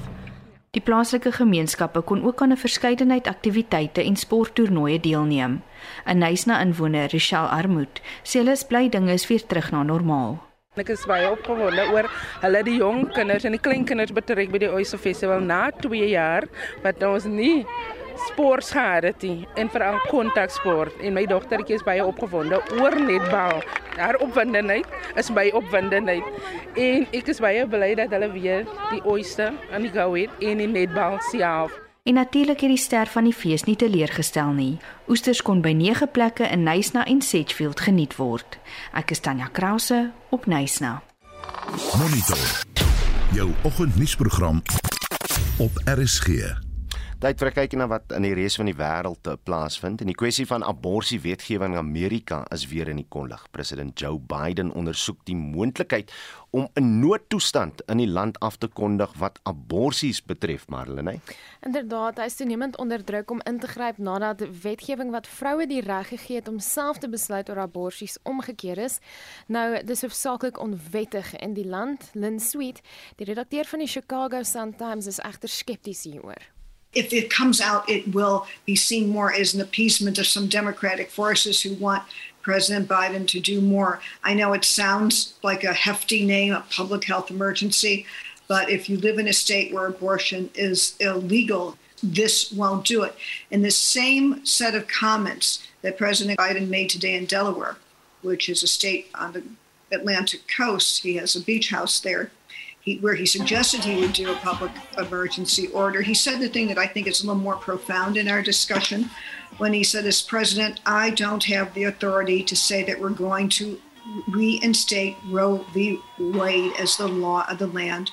Die plaaslike gemeenskappe kon ook aan 'n verskeidenheid aktiwiteite en sporttoernooie deelneem. 'n Nysna inwoner, Richelle Armoed, sê hulle is bly dinge is weer terug na normaal. Ek is baie opgewonde oor hulle die jong kinders en die klein kinders betrek by die Oyster Festival na 2 jaar wat ons nie sport gehad het nie en veral kontaksport en my dogtertjie is baie opgewonde oor netbal. Haar opwindendheid is baie opwindendheid en ek is baie bly dat hulle weer die Oyster aan die gou het en die netbal self. En natuurlik het die ster van die fees nie teleurgestel nie. Oesters kon by 9 plekke in Nysna en Sedgefield geniet word. Ek is Tanya Krause op Nysna. Monitor. Jou oggendnuusprogram op RSG. Tyd vir 'n kykie na wat in die res van die wêreld te plaasvind. En die kwessie van abortus wetgewing in Amerika is weer in die konlig. President Joe Biden ondersoek die moontlikheid om 'n noodtoestand in die land af te kondig wat aborsies betref, Marlene. Inderdaad, hy is toenemend onder druk om in te gryp nadat wetgewing wat vroue die reg gegee het om self te besluit oor aborsies omgekeer is. Nou, dis hoofsaaklik onwettig in die land. Lynn Sweet, die redakteur van die Chicago Sun-Times, is egter skepties hieroor. If it comes out, it will be seen more as an appeasement of some Democratic forces who want President Biden to do more. I know it sounds like a hefty name, a public health emergency, but if you live in a state where abortion is illegal, this won't do it. And the same set of comments that President Biden made today in Delaware, which is a state on the Atlantic coast, he has a beach house there he, where he suggested he would do a public emergency order. He said the thing that I think is a little more profound in our discussion when he said, as president, I don't have the authority to say that we're going to reinstate Roe v. Wade as the law of the land.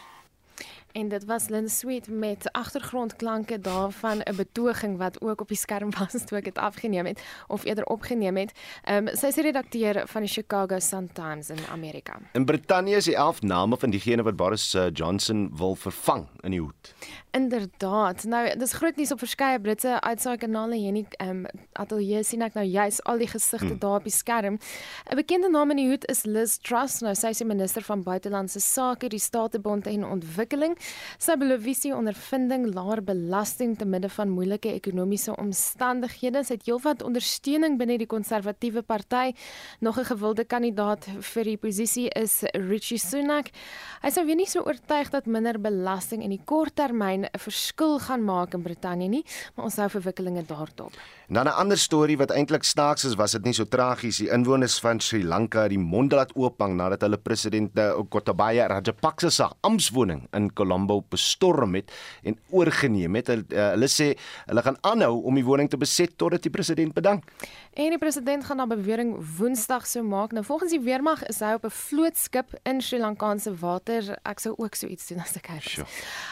En dit was Lynn Sweet met agtergrondklanke daarvan 'n betoging wat ook op die skerm <laughs> was toe ek dit afgeneem het of eerder opgeneem het. Ehm um, sy is redakteur van die Chicago Sun-Times in Amerika. In Brittanje is die 11 name van diegene wat Boris uh, Johnson wil vervang in die hoed. Inderdaad. Nou, dis groot nuus op verskeie Britse uitsaaikanale hier nie. Ehm um, ateljee sien ek nou juis al die gesigte hmm. daar op die skerm. 'n Bekende naam in die hoed is Liz Truss. Nou sy is die minister van buitelandse sake, die statebond en ontwikkeling Sy beloof visie ondervinding laer belasting te midde van moeilike ekonomiese omstandighede. Sy het heelwat ondersteuning binne die konservatiewe party. Nog 'n gewilde kandidaat vir die posisie is Richie Sunak. Hy sou weer nie so oortuig dat minder belasting in die kort termyn 'n verskil gaan maak in Brittanje nie, maar ons hou verwikkelinge daarop. Dan 'n ander storie wat eintlik snaaks is, was dit nie so tragies die inwoners van Sri Lanka die mond laat oophang nadat hulle president eh, Gotabaya Rajapaksa se amptswoning in Colombo bestorm het en oorgeneem het. Hulle, uh, hulle sê hulle gaan aanhou om die woning te beset totdat die president bedank. En die president gaan na bewering Woensdag sou maak. Nou volgens die weermag is hy op 'n vlootskip in Sri Lankaanse water. Ek sou ook so iets doen as ek hy was. Sure.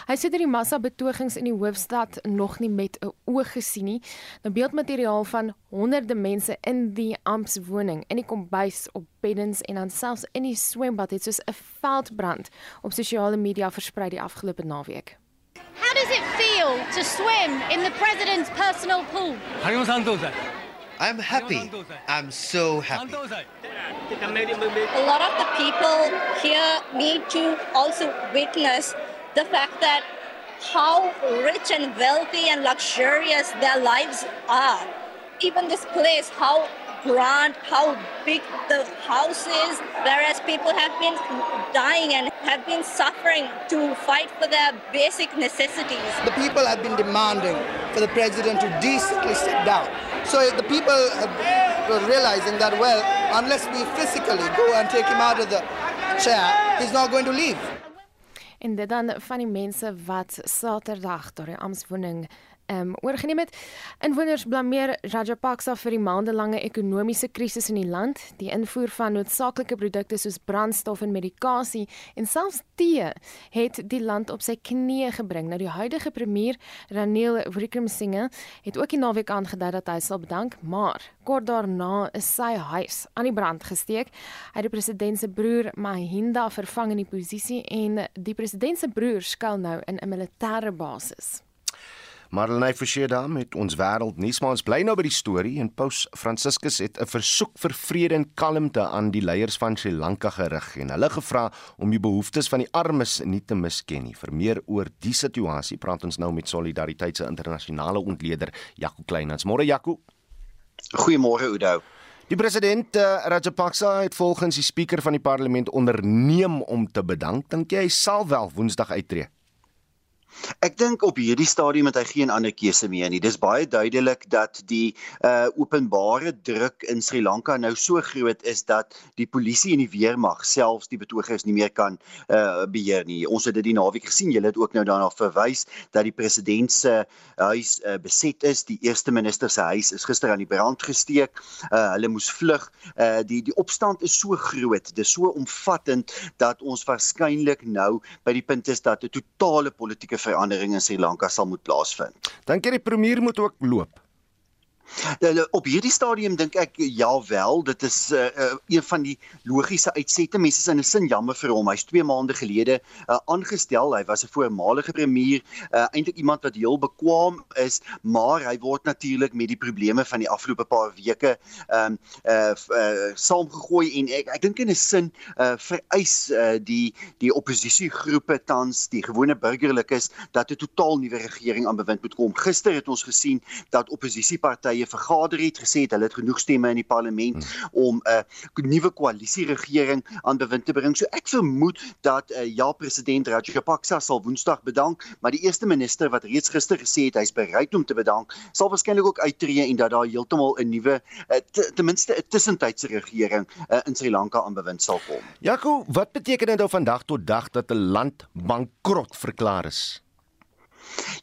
Hy sê dat die massa betogings in die hoofstad nog nie met 'n oog gesien nie. Nou beeldmateriaal van honderde mense in die amptswoning, in die kombuis, op beddens en dan selfs in die swembad het soos 'n veldbrand op sosiale media versprei die afgelope naweek. How does it feel to swim in the president's personal pool? I'm happy. I'm so happy. A lot of the people here need to also witness the fact that how rich and wealthy and luxurious their lives are. Even this place, how grand, how big the house is, whereas people have been dying and have been suffering to fight for their basic necessities. The people have been demanding for the president to decently sit down. So the people uh, were realizing that, well, unless we physically go and take him out of the chair, he's not going to leave. En dit dan van die mense wat Saterdag deur die amptswoning um, oorgeneem het. Inwoners blameer Rajapaksa vir die maandelange ekonomiese krisis in die land, die invoer van noodsaaklike produkte soos brandstof en medikasie en selfs tee het die land op sy knieë gebring. Nou die huidige premier, Ranil Wickremesinghe, het ook die naweek aangedui dat hy sal bedank, maar kort daarna is sy huis aan die brand gesteek. Hy het die president se broer Mahinda vervang in die posisie en die president se broer skuil nou in 'n militêre basis. Marlenae Forsie daar met ons wêreld nuus maar ons bly nou by die storie en Paus Franciscus het 'n versoek vir vrede en kalmte aan die leiers van Sri Lanka gerig en hulle gevra om die behoeftes van die armes nie te misken nie. Vir meer oor die situasie praat ons nou met Solidariteit se internasionale ontleder Jaco Kleinans. Môre Jaco. Goeiemôre Udo. Die president uh, Rajapaksa het volgens die spreker van die parlement onderneem om te bedank. Dink jy hy sal wel Woensdag uittreë? Ek dink op hierdie stadium het hy geen ander keuse meer nie. Dis baie duidelik dat die uh openbare druk in Sri Lanka nou so groot is dat die polisie en die weermag selfs die betogers nie meer kan uh beheer nie. Ons het dit die naweek gesien. Julle het ook nou daarna verwys dat die president se huis uh, beset is. Die eerste minister se huis is gister aan die brand gesteek. Uh hulle moes vlug. Uh die die opstand is so groot. Dit is so omvattend dat ons waarskynlik nou by die punt is dat 'n totale politieke verandering in Sri Lanka sal moet plaasvind. Dink jy die premier moet ook loop? Ja, op hierdie stadium dink ek ja wel, dit is uh, uh, een van die logiese uitsette. Mense is in 'n sin jammer vir hom. Hy's 2 maande gelede uh, aangestel. Hy was 'n voormalige premier, uh, eintlik iemand wat heel bekwaam is, maar hy word natuurlik met die probleme van die afgelope paar weke ehm um, uh, uh, saamgegooi en ek ek dink in 'n sin uh, vereis uh, die die oppositiegroepe tans, die gewone burgerlikes dat 'n totaal nuwe regering aan bewind moet kom. Gister het ons gesien dat oppositiepartye partye vergader het gesê het hulle het genoeg stemme in die parlement hmm. om 'n uh, nuwe koalisie regering aan bewind te bring. So ek vermoed dat uh, ja president Rajapaksa sal Woensdag bedank, maar die eerste minister wat reeds gister gesê het hy's bereid om te bedank, sal waarskynlik ook uittreë en dat daar heeltemal 'n nuwe uh, ten minste 'n tussentydse regering uh, in Sri Lanka aan bewind sal kom. Jaco, wat beteken dit nou vandag tot dag dat 'n land bankrot verklaar is?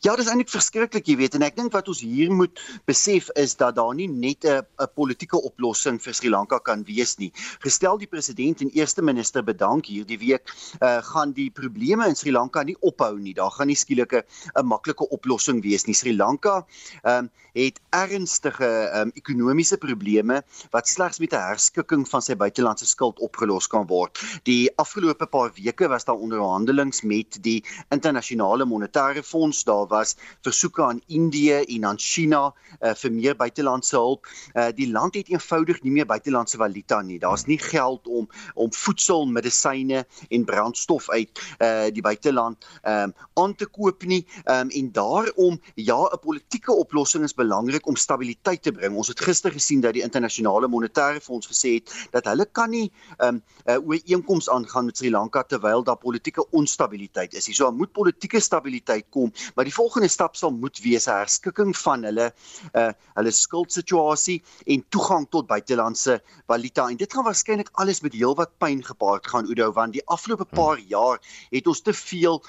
Ja, dit is eintlik verskriklik, jy weet, en ek dink wat ons hier moet besef is dat daar nie net 'n politieke oplossing vir Sri Lanka kan wees nie. Gestel die president en eerste minister bedank hierdie week, uh, gaan die probleme in Sri Lanka nie ophou nie. Daar gaan nie skielik 'n maklike oplossing wees nie. Sri Lanka um, het ernstige um, ekonomiese probleme wat slegs met 'n herskikking van sy buitelandse skuld opgelos kan word. Die afgelope paar weke was daar onderhandelinge met die internasionale monetaire fonds daar Daar was versoeke aan Indië en aan China uh, vir meer buitelandse hulp. Uh, die land het eenvoudig nie meer buitelandse valuta nie. Daar's nie geld om om voedsel, medisyne en brandstof uit uh, die buiteland um, aan te koop nie. Um, en daarom ja, 'n politieke oplossing is belangrik om stabiliteit te bring. Ons het gister gesien dat die internasionale monetaire fonds gesê het dat hulle kan nie um, 'n uh, ooreenkoms aangaan met Sri Lanka terwyl daar politieke onstabiliteit is. So moet politieke stabiliteit kom, maar die volgende stap sal moet wees 'n herskikking van hulle uh hulle skuldsituasie en toegang tot buitelandse valuta. En dit gaan waarskynlik alles met heelwat pyn gepaard gaan Oudo want die afgelope hmm. paar jaar het ons te veel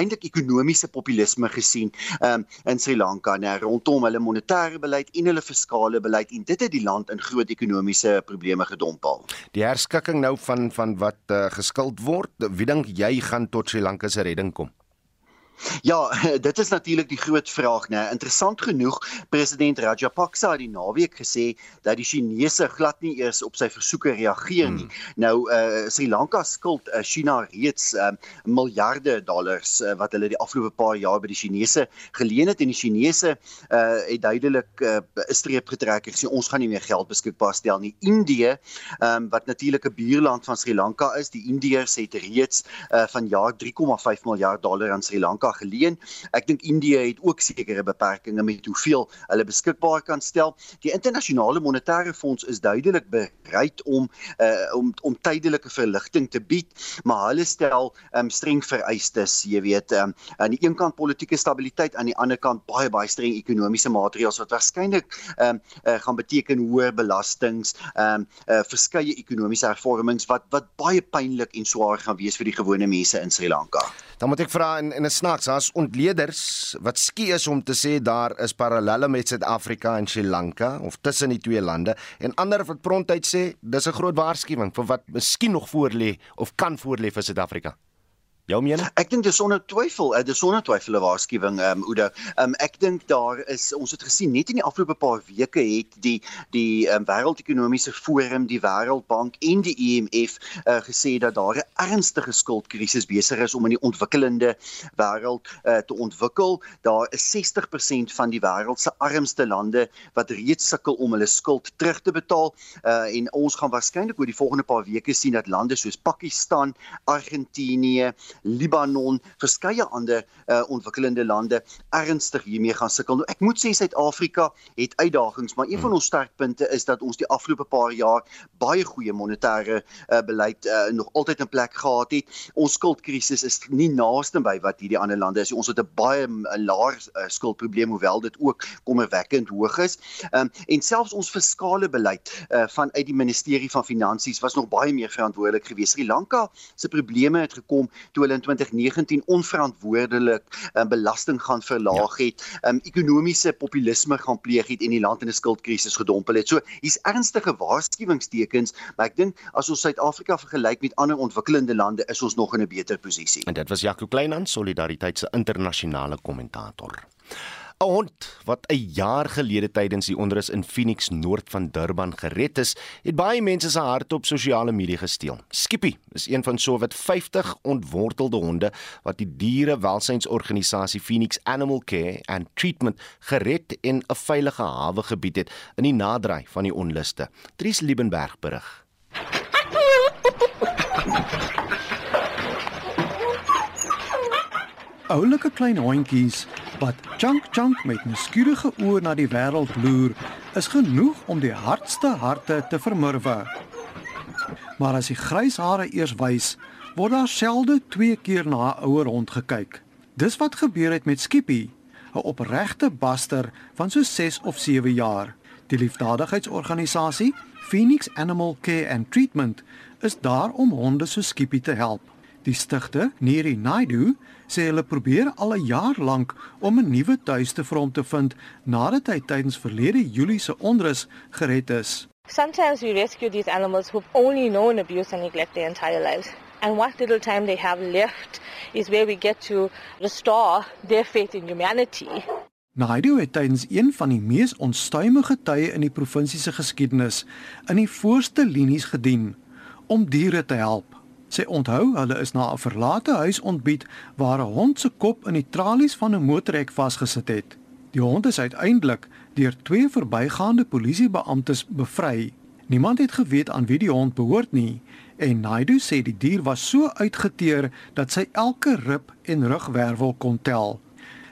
eintlik ekonomiese populisme gesien um in Sri Lanka nê rondom hulle monetêre beleid en hulle fiskale beleid en dit het die land in groot ekonomiese probleme gedompel. Die herskikking nou van van wat uh, geskuld word, wie dink jy gaan tot Sri Lanka se redding kom? Ja, <laughs> dit is natuurlik die groot vraag, né? Interessant genoeg, president Rajapaksa het die naweek gesê dat die Chinese glad nie eers op sy versoeke reageer nie. Hmm. Nou uh Sri Lanka skuld uh, China reeds uh, miljarde dollars uh, wat hulle die afgelope paar jaar by die Chinese geleen het en die Chinese uh het duidelik 'n uh, streep getrek en gesê ons gaan nie meer geld beskikbaar stel nie. Indië, um, wat natuurlik 'n buurland van Sri Lanka is, die Indiërs het reeds uh van jaar 3,5 miljard dollar aan Sri Lanka Amerika geleen. Ek dink Indië het ook sekere beperkings met hoeveel hulle beskikbaar kan stel. Die internasionale monetaire fonds is duidelik bereid om uh, om om tydelike verligting te bied, maar hulle stel um, streng vereistes, jy weet, um, aan die een kant politieke stabiliteit, aan die ander kant baie baie streng ekonomiese maatreëls wat waarskynlik um, uh, gaan beteken hoër belastings, um, uh, verskeie ekonomiese hervormings wat wat baie pynlik en swaar gaan wees vir die gewone mense in Sri Lanka. Dan moet ek vra in in 'n snaaks, as ontleeders wat skie is om te sê daar is parallelle met Suid-Afrika en Sri Lanka of tussen die twee lande en ander wat prontuit sê dis 'n groot waarskuwing vir wat miskien nog voor lê of kan voor lê vir Suid-Afrika. Jou mening? Ek dink dis sonder twyfel, uh, dis sonder twyfel 'n waarskuwing, ehm um, Oude. Ehm um, ek dink daar is ons het gesien net in die afgelope paar weke het die die ehm um, wêreldekonomiese forum, die Wêreldbank en die IMF e uh, gesê dat daar 'n ernstige skuldkrisis besig is om in die ontwikkelende wêreld uh, te ontwikkel. Daar is 60% van die wêreld se armste lande wat reeds sukkel om hulle skuld terug te betaal. Uh, en ons gaan waarskynlik oor die volgende paar weke sien dat lande soos Pakistan, Argentinië, Libanon, verskeie ander uh, ontwikkelende lande ernstig hiermee gaan sukkel. Nou ek moet sê Suid-Afrika het uitdagings, maar een van ons sterkpunte is dat ons die afgelope paar jaar baie goeie monetêre uh, beleid uh, nog altyd in plek gehad het. Ons skuldkrisis is nie naaste by wat hierdie ander lande is. Ons het 'n baie laer uh, skuldprobleem hoewel dit ook kommerwekkend hoog is. Um, en selfs ons fiskale beleid uh, vanuit die ministerie van finansies was nog baie meer verantwoordelik geweest. Sri Lanka se probleme het gekom toe hulle in 2019 onverantwoordelik um, belasting gaan verlaag ja. het, um, ekonomiese populisme gaan pleeg het en die land in 'n skuldkrisis gedompel het. So hier's ernstige waarskuwingstekens, maar ek dink as ons Suid-Afrika vergelyk met ander ontwikkelende lande, is ons nog in 'n beter posisie. En dit was Jaco Kleinhans, Solidariteit se internasionale kommentator. 'n hond wat 'n jaar gelede tydens die onrus in Phoenix noord van Durban gered is, het baie mense se harte op sosiale media gesteel. Skippy is een van sowat 50 ontwortelde honde wat die dierewelsynsorganisasie Phoenix Animal Care and Treatment gered en 'n veilige hawe gebied het in die naderdraai van die onluste. Dries Liebenberg berig. Oulike klein hondjies wat chunk chunk met nuuskierige oë na die wêreld loer, is genoeg om die hardste harte te vermurwe. Maar as die grys hare eers wys, word daar selde twee keer na 'n ouer hond gekyk. Dis wat gebeur het met Skippy, 'n opregte baster van so 6 of 7 jaar. Die liefdadigheidsorganisasie Phoenix Animal Care and Treatment is daar om honde so Skippy te help. Die stigter, Neri Naidu, sê hulle probeer al 'n jaar lank om 'n nuwe tuiste vir hom te vind nadat hy tydens verlede Julie se onrus gered is. Sometimes we rescue these animals who've only known abuse and neglect their entire lives. And what little time they have left is where we get to restore their faith in humanity. Naidu het tydens een van die mees onstuimige tye in die provinsie se geskiedenis in die voorste linies gedien om diere te help. Sy onthou hulle is na 'n verlate huis ontbied waar 'n hond se kop in die tralies van 'n motorhek vasgesit het. Die hond is uiteindelik deur twee verbygaande polisiebeamptes bevry. Niemand het geweet aan wie die hond behoort nie en Naidu sê die dier was so uitgeteer dat sy elke rib en rugwervel kon tel.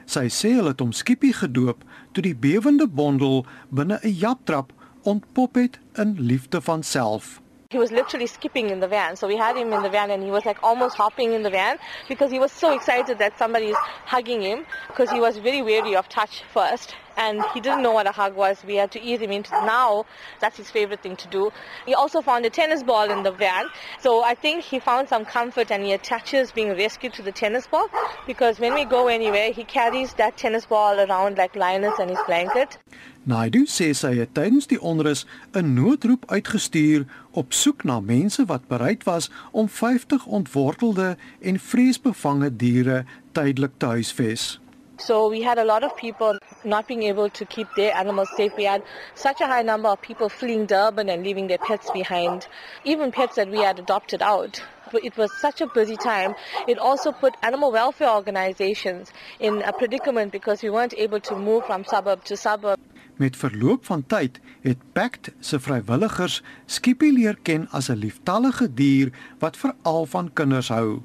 Sy sê hulle het hom Skippy gedoop toe die bewende bondel binne 'n japtrap ontpop het in liefde van self. He was literally skipping in the van. So we had him in the van and he was like almost hopping in the van because he was so excited that somebody is hugging him because he was very wary of touch first and he didn't know what a hug was. We had to ease him into now that's his favorite thing to do. He also found a tennis ball in the van. So I think he found some comfort and he attaches being rescued to the tennis ball because when we go anywhere he carries that tennis ball around like Linus and his blanket. Naidu sê sy het tydens die onrus 'n noodroep uitgestuur op soek na mense wat bereid was om 50 ontwortelde en vreesbevange diere tydelik te huisves. So we had a lot of people not being able to keep their animals safe. We had such a high number of people fleeing Durban and leaving their pets behind, even pets that we had adopted out. It was such a busy time. It also put animal welfare organizations in a predicament because we weren't able to move from suburb to suburb. Met verloop van tyd het Pact se vrywilligers Skippy leer ken as 'n lieftallige dier wat veral van kinders hou.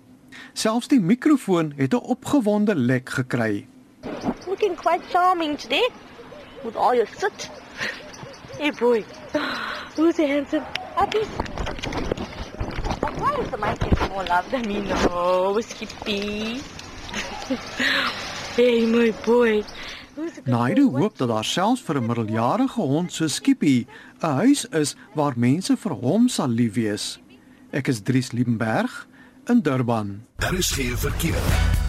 Selfs die mikrofoon het 'n opgewonde lek gekry. Looking quite charming today with all your soot. Hey boy. Who's a handsome puppy? Why is the mic getting more love than me? No, Skippy. <laughs> hey, my boy. Naidu hoop dat daar selfs vir 'n middeljarige hond so Skippy 'n huis is waar mense vir hom sal lief wees. Ek is Dries Liebenberg in Durban. Daar is geen verkeer.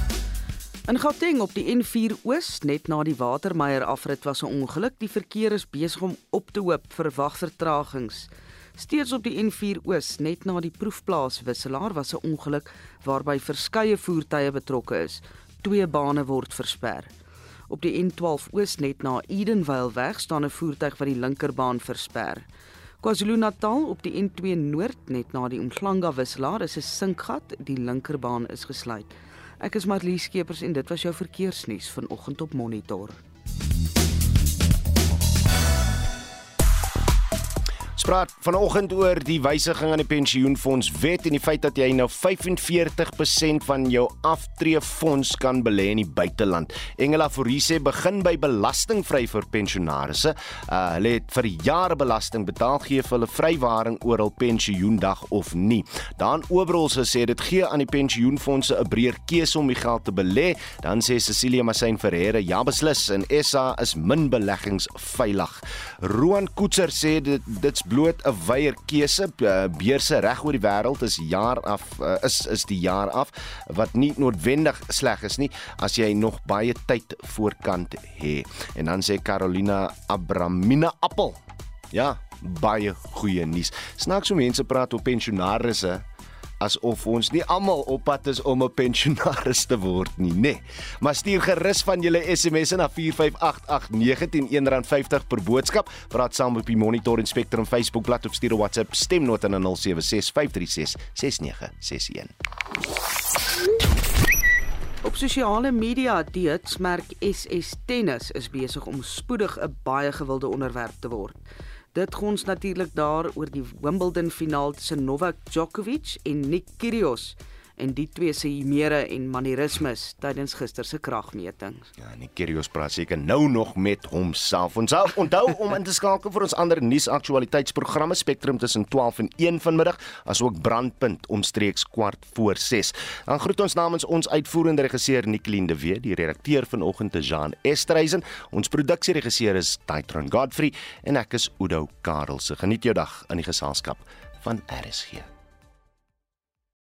In Gauteng op die N4 Oos net na die Watermeyer afrit was 'n ongeluk. Die verkeer is besig om op te hoop vir wagvertragings. Steeds op die N4 Oos net na die proefplaas Wisselaar was 'n ongeluk waarby verskeie voertuie betrokke is. Twee bane word versper. Op die N12 oos net na Edenvale weg staan 'n voertuig wat die linkerbaan versper. KwaZulu-Natal op die N2 noord net na die Umhlanga wisselaar is 'n sinkgat, die linkerbaan is gesluit. Ek is Marlie Skeepers en dit was jou verkeersnuus vanoggend op Monitor. Praat vanoggend oor die wysiging aan die pensioenfonds wet en die feit dat jy nou 45% van jou aftreefonds kan belê in die buiteland. Engela Forise begin by belastingvry vir pensionaarsse. Uh, hulle het vir jare belasting betaal gee vir hulle vrywaring oor hul pensioendag of nie. Dan Oberol se sê dit gee aan die pensioenfondse 'n breër keuse om die geld te belê. Dan sê Cecilia Masin Ferreira ja beslis en SA is min beleggings veilig. Roan Koetser sê dit dit's bloot 'n weier keuse. Eh, beurse reg oor die wêreld is jaar af eh, is is die jaar af wat nie noodwendig sleg is nie as jy nog baie tyd voorkant hê. En dan sê Carolina Abramina Appel. Ja, baie goeie nuus. Snaaks hoe mense praat op pensionaarisse asof ons nie almal op pad is om 'n pensionaris te word nie, nê. Nee. Maar stuur gerus van julle SMS'e na 45889 R1.50 per boodskap. Praat saam op die Monitor en Spectrum Facebookblad of stuur 'n WhatsApp stemnota na 0765366961. Op sosiale media die hitsmerk SS Tennis is besig om spoedig 'n baie gewilde onderwerp te word. Dit gons natuurlik daar oor die Wimbledon finaal tussen Novak Djokovic en Nick Kyrgios en die twee se humere en manierismes tydens gister se kragmetings. Ja, Nick Kyrgios praat seker nou nog met homself. Ons sal onthou om in te skakel vir ons ander nuusaktualiteitsprogramme Spectrum tussen 12 en 1 vanmiddag, asook Brandpunt omstreeks kwart voor 6. Dan groet ons namens ons uitvoerende regisseur Nicoline de Wet, die redakteur vanoggend te Jean Estreisen, ons produksieregisseur is Daitron Godfrey en ek is Udo Karelse. Geniet jou dag in die geselskap van RSG.